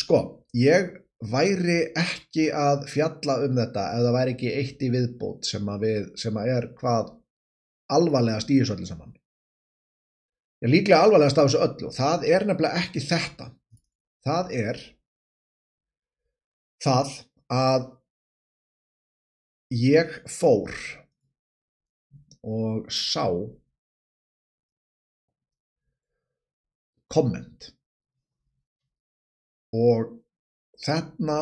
sko, ég væri ekki að fjalla um þetta ef það væri ekki eitt í viðbót sem að, við, sem að er hvað alvarlega stýðis öllu saman. Ég líklega alvarlega þessu öllu og það er nefnilega ekki þetta. Það er það að ég fór og sá komment og þarna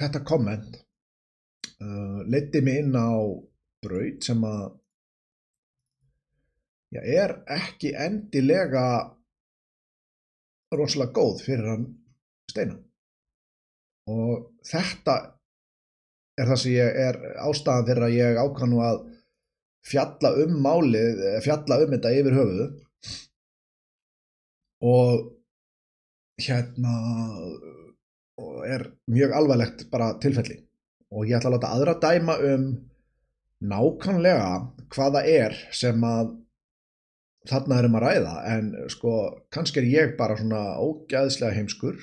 þetta komment uh, leiti mig inn á braut sem að já, er ekki endilega rosalega góð fyrir hann steina og þetta er það sem ég er ástæðan að ég ákvæm nú að fjalla um málið, fjalla um þetta yfir höfuðu og hérna er mjög alvarlegt bara tilfelli. Og ég ætla að láta aðra dæma um nákvæmlega hvaða er sem að þarna erum að ræða. En sko kannski er ég bara svona ógæðslega heimskur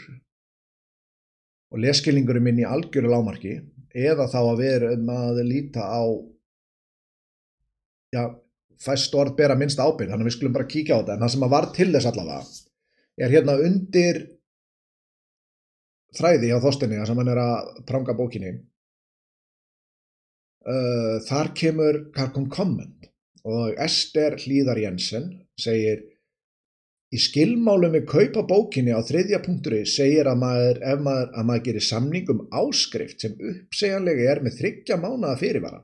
og leskilningurinn minn í algjöru lámarki eða þá að við erum að líta á já, fæst orð bera minnst ábyrg þannig að við skulum bara kíkja á þetta. En það sem að var til þess allavega er hérna undir þræði á þóstinni sem hann er að pranga bókinni uh, þar kemur þar kom komment og Ester Hlíðar Jensen segir Í skilmálum við kaupa bókinni á þriðja punkturi segir að maður, ef maður, að maður gerir samning um áskrift sem uppsegjanlega er með þryggja mánaða fyrirvara.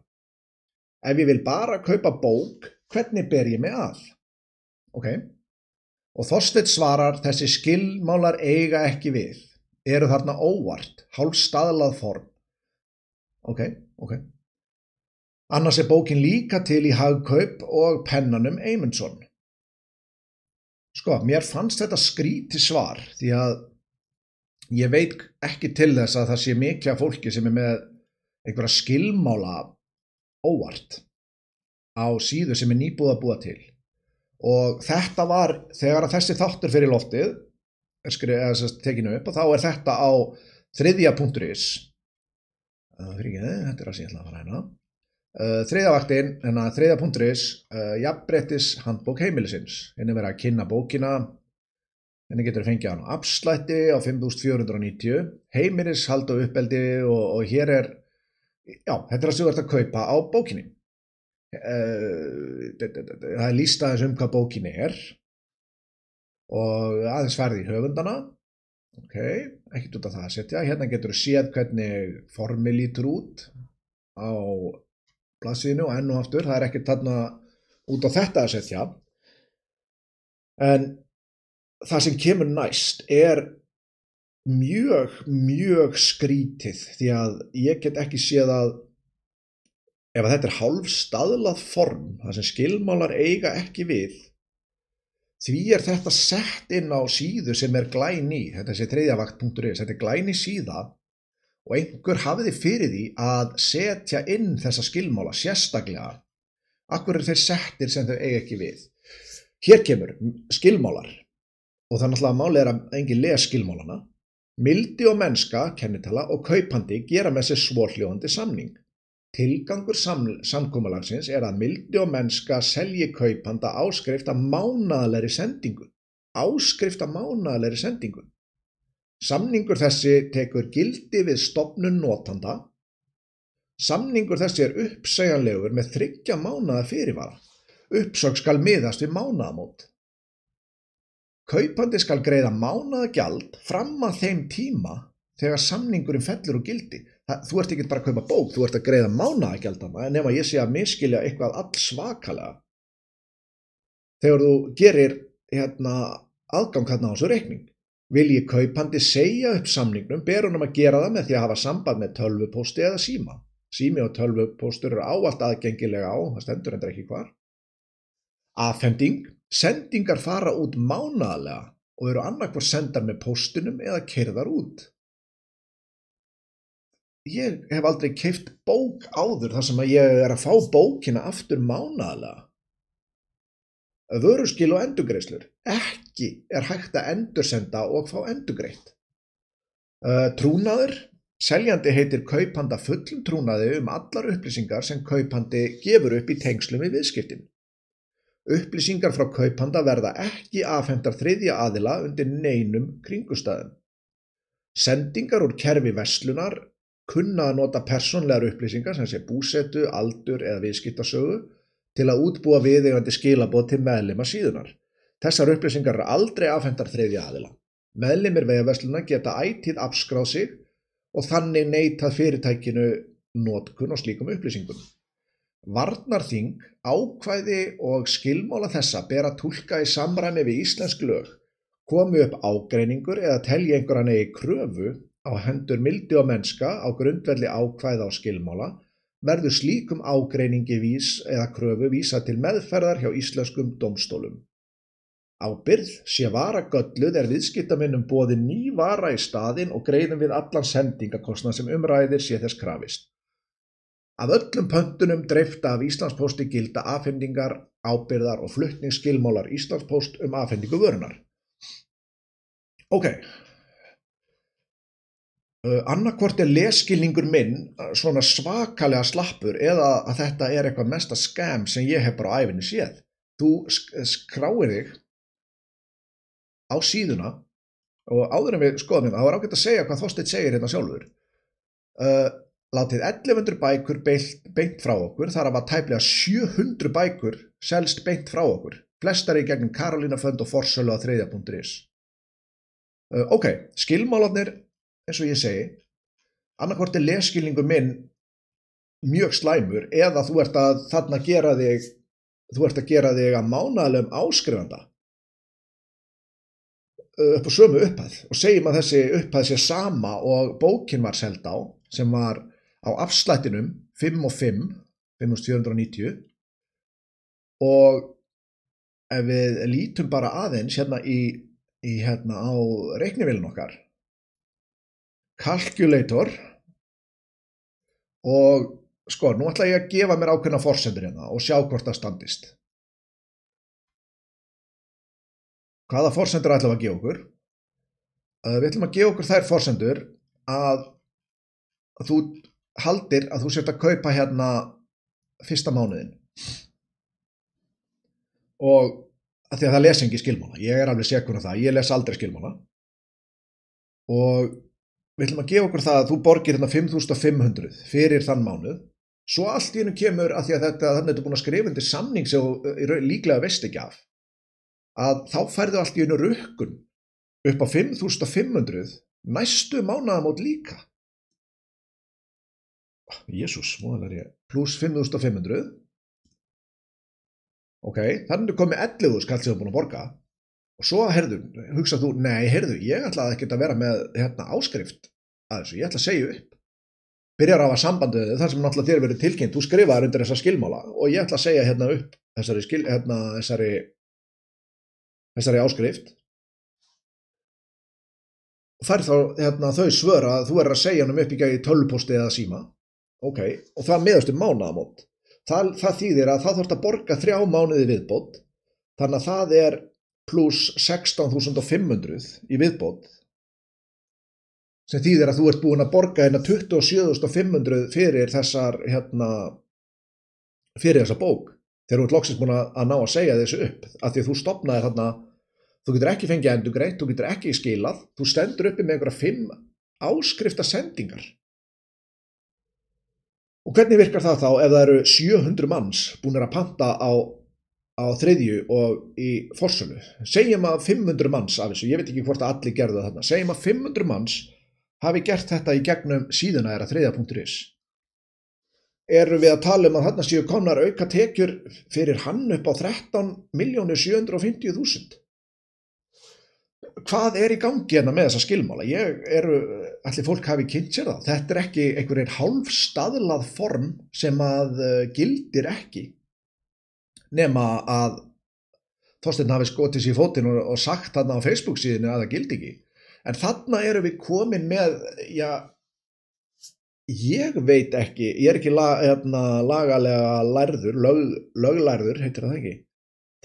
Ef ég vil bara kaupa bók, hvernig ber ég mig að? Ok, og Þorstedt svarar þessi skilmálar eiga ekki við, eru þarna óvart, hálf staðlað form. Ok, ok. Annars er bókin líka til í hagkaup og pennanum Eymundsson. Sko, mér fannst þetta skríti svar því að ég veit ekki til þess að það sé mikla fólki sem er með einhverja skilmála óvart á síðu sem er nýbúð að búa til og þetta var þegar að þessi þáttur fyrir loftið er skrið, tekinu upp og þá er þetta á þriðja.is þetta er að síðan að fara hérna. Uh, þriðavaktinn, hérna þriðapunkturis uh, jafnbrettis handbók heimilisins. Henni verið að kynna bókina. Henni getur fengið hann á abslætti á 5490 heimilis halda uppeldi og, og hér er já, þetta er að þú ert að kaupa á bókinni það er lísta aðeins um hvað bókinni er og aðeins ferði í höfundana. Ok, ekkert út af það að setja. Hérna getur þú séð hvernig formi lítur út á blaðsíðinu og enn og aftur, það er ekkert þarna út á þetta að setja. En það sem kemur næst er mjög, mjög skrítið því að ég get ekki séð að ef þetta er hálf staðlað form, það sem skilmálar eiga ekki við því er þetta sett inn á síðu sem er glæni, þetta sé þriðjavakt.is, þetta er glæni síða og einhver hafiði fyrir því að setja inn þessa skilmála sérstaklega. Akkur er þeir settir sem þau eiga ekki við? Hér kemur skilmálar. Og það er náttúrulega er að enginn les skilmálana. Mildi og mennska, kennitala og kaupandi gera með sér svórljóðandi samning tilgangur sam samkómalagsins er að mildi og mennska selji kaupanda áskrift að mánaðalegri sendingu áskrift að mánaðalegri sendingu Samningur þessi tekur gildi við stopnun notanda. Samningur þessi er uppsegjanlegur með þryggja mánaða fyrirvara. Uppsökk skal miðast við mánaðamót. Kaupandi skal greiða mánaða gjald fram að þeim tíma þegar samningurinn fellur og gildi. Það, þú ert ekki bara að kaupa bók, þú ert að greiða mánaða gjaldana en ef að ég sé að miskilja eitthvað all svakalega. Þegar þú gerir hérna, aðgang hérna á þessu reikning Vilji kaupandi segja upp samningnum ber honum að gera það með því að hafa samband með tölvupósti eða síma. Sími og tölvupóstur eru áallt aðgengilega á, það stendur endur ekki hvar. Afhending, sendingar fara út mánaðlega og eru annarkvar sendar með póstunum eða kerðar út. Ég hef aldrei keift bók áður þar sem að ég er að fá bókina aftur mánaðlega. Vöruskil og endugreislur. ekki er hægt að endursenda og fá endugreitt. Uh, trúnaður, seljandi heitir kaupanda fullum trúnaði um allar upplýsingar sem kaupandi gefur upp í tengslum við viðskiptin. Upplýsingar frá kaupanda verða ekki afhendar þriðja aðila undir neinum kringustæðum. Sendingar úr kerfi veslunar kunna að nota personlegar upplýsingar sem sé búsetu, aldur eða viðskiptasögu til að útbúa viðegandi skilabót til meðlema síðunar. Þessar upplýsingar er aldrei afhendar þriðja aðila. Meðlimir vegaversluna geta ætið afskráð sig og þannig neytað fyrirtækinu nótkun og slíkum upplýsingum. Varnarþing, ákvæði og skilmála þessa ber að tólka í samræmi við íslensk lög, komi upp ágreiningur eða telja einhverjan eigi kröfu á hendur mildi og mennska á grundvelli ákvæða og skilmála, verður slíkum ágreiningi vís eða kröfu vísa til meðferðar hjá íslenskum domstólum. Ábyrgð sé vara gölluð er viðskiptaminnum bóði ný vara í staðin og greiðum við allan sendingakostnað sem umræðir sé þess krafist. Af öllum pöntunum dreifta af Íslandsposti gilda afhendingar, ábyrðar og fluttningsskilmálar Íslandspost um afhendingu vörunar. Ok. Uh, Annarkvort er leskilningur minn uh, svona svakalega slappur eða að þetta er eitthvað mesta skam sem ég hef bara á æfinni séð. Þú skráir þig á síðuna og áður en við skoðum hérna, það var ágætt að segja hvað Þorstein segir hérna sjálfur. Uh, látið 1100 bækur beint, beint frá okkur þar að var tæplega 700 bækur selst beint frá okkur. Flestar í gegnum Karolina Fönd og Forsölu á þreyðja.is uh, ok, skilmálanir eins og ég segi annarkort er leskilningu minn mjög slæmur eða þú ert að þarna gera þig þú ert að gera þig að mánaðalum áskrifanda. Upp á sömu upphæð og segjum að þessi upphæð sé sama og bókin var seld á sem var á afslættinum 5 og 5 5490 og ef við lítum bara aðeins hérna í, í hérna á reiknivílun okkar calculator og sko nú ætla ég að gefa mér ákveðna fórsendur hérna og sjá hvort það standist. Hvaða fórsendur ætlum að gefa okkur? Uh, við ætlum að gefa okkur þær fórsendur að, þú haldir að þú sért að kaupa hérna fyrsta mánuðin og að því að það les engi skilmála. Ég er alveg sekur á það, ég les aldrei skilmála. Og við ætlum að gefa okkur það að þú borgir hérna 5500 fyrir þann mánuð. Svo allt í hennu kemur að því að þetta þannig að þetta er búin að skrifa undir samning sem líklega veist ekki af að þá færðu allt í einu rukkun upp á 5500 næstu mánaðamót líka. Jésús, pluss 5500 ok, þannig komið 11 skall sem þú búin að borga og svo, herðu, hugsað þú nei, herðu, ég ætlaði ekki að vera með hérna, áskrift að þessu, ég ætla að segja upp. Byrjar á að sambandið þar sem náttúrulega þér verið tilkynnt, þú skrifaður undir þessa skilmála og ég ætla að segja hérna upp þessari, skil, hérna, þessari þessari áskrift. Og fær þá hérna, þau svör að þú er að segja hann um upp í gæði tölvposti eða síma. Ok, og það meðast um mánaðamót. Það, það þýðir að það þurft að borga þrjá mánuði viðbót. Þannig að það er pluss 16.500 í viðbót sem þýðir að þú ert búin að borga hérna 27.500 fyrir þessar hérna fyrir þessa bók. Þegar þú ert loksist búin að ná að segja þessu upp af því að þú stopnaði þarna þú getur ekki fengið endur greitt, þú getur ekki skilað þú stendur uppi með einhverja fimm áskrifta sendingar og hvernig virkar það þá ef það eru 700 manns búin að panta á, á þriðju og í forsölu. Segjum að 500 manns af þessu, ég veit ekki hvort að allir gerðu það þarna. Segjum að 500 manns hafi gert þetta í gegnum síðuna er að þriðja.is eru við að tala um að þarna séu konar auka tekjur fyrir hann upp á 13.750.000 hvað er í gangi hérna með þessa skilmála? Ég eru, allir fólk hafi kynnt sér það. Þetta er ekki einhverjir hálf staðlað form sem að uh, gildir ekki nema að Þorstein hafi skotið sér í fótinn og, og sagt þarna á Facebook síðinu að það gildi ekki. En þarna eru við komin með já ég veit ekki, ég er ekki lag, hérna, lagalega lærður, lög, löglærður heitir það ekki.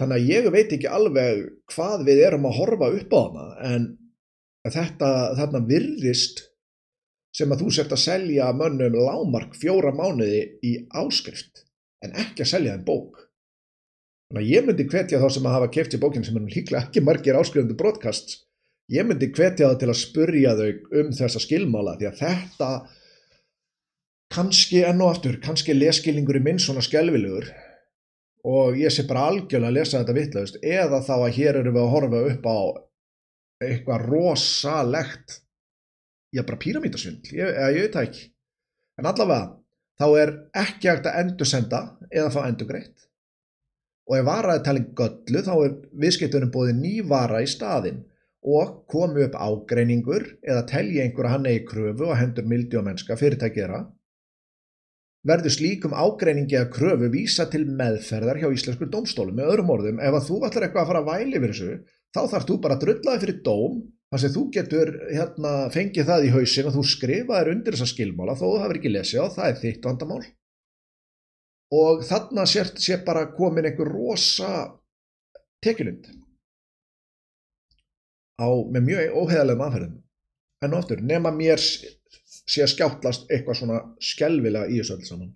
Þannig að ég veit ekki alveg hvað við erum að horfa upp á hana en þetta þarna virðist sem að þú sért að selja mönnum lámark fjóra mánuði í áskrift en ekki að selja þeim bók þannig að ég myndi hvetja þá sem að hafa keft í bókinu sem er líklega ekki margir áskrifandi broadcasts ég myndi hvetja það til að spurja þau um þessa skilmála því að þetta kannski enn og aftur, kannski leskilningur í minn svona skelvilegur og ég sé bara algjörlega að lesa þetta vittlaust eða þá að hér eru við að horfa upp á eitthvað rosalegt já bara píramítasvindl ég, ég veit það ekki. En allavega þá er ekki hægt að endursenda eða fá endurgreitt og ef varaði talin göllu þá er viðskiptunum bóði ný vara í staðin og komu upp ágreiningur eða telji einhver að hann eigi kröfu og hendur mildi og mennska fyrirtækjera verður slíkum ágreiningi að kröfu vísa til meðferðar hjá íslenskur domstólum með öðrum orðum ef að þú ætlar eitthvað að fara að væli yfir þessu þá þarf þú bara að drullaði fyrir dóm þar sem þú getur hérna, fengið það í hausin og þú skrifaðir undir þessa skilmála þó þú hafið ekki lesið á það er þitt vandamál og þarna sér, sér bara komin einhver rosa tekilund á, með mjög óheðalegum aðferðum. En oftur, nema mér sé að skjáttlast eitthvað svona skjálfilega í þessu öll saman.